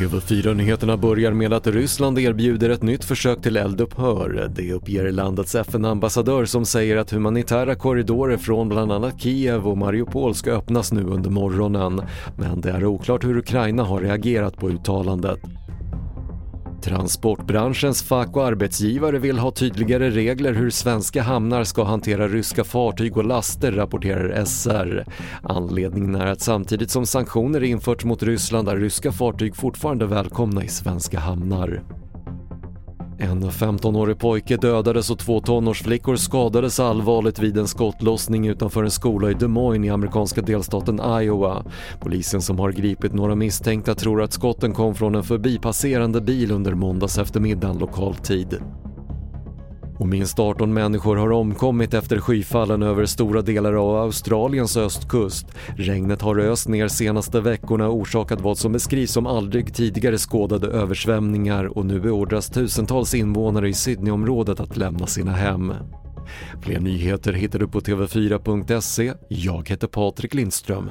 TV4-nyheterna börjar med att Ryssland erbjuder ett nytt försök till eldupphör. Det uppger landets FN-ambassadör som säger att humanitära korridorer från bland annat Kiev och Mariupol ska öppnas nu under morgonen. Men det är oklart hur Ukraina har reagerat på uttalandet. Transportbranschens fack och arbetsgivare vill ha tydligare regler hur svenska hamnar ska hantera ryska fartyg och laster, rapporterar SR. Anledningen är att samtidigt som sanktioner införts mot Ryssland är ryska fartyg fortfarande välkomna i svenska hamnar. En 15-årig pojke dödades och två tonårsflickor skadades allvarligt vid en skottlossning utanför en skola i Des Moines i amerikanska delstaten Iowa. Polisen som har gripit några misstänkta tror att skotten kom från en förbipasserande bil under måndags eftermiddag lokal tid. Och minst 18 människor har omkommit efter skyfallen över stora delar av Australiens östkust. Regnet har öst ner senaste veckorna och orsakat vad som beskrivs som aldrig tidigare skådade översvämningar och nu beordras tusentals invånare i Sydneyområdet att lämna sina hem. Fler nyheter hittar du på TV4.se. Jag heter Patrik Lindström.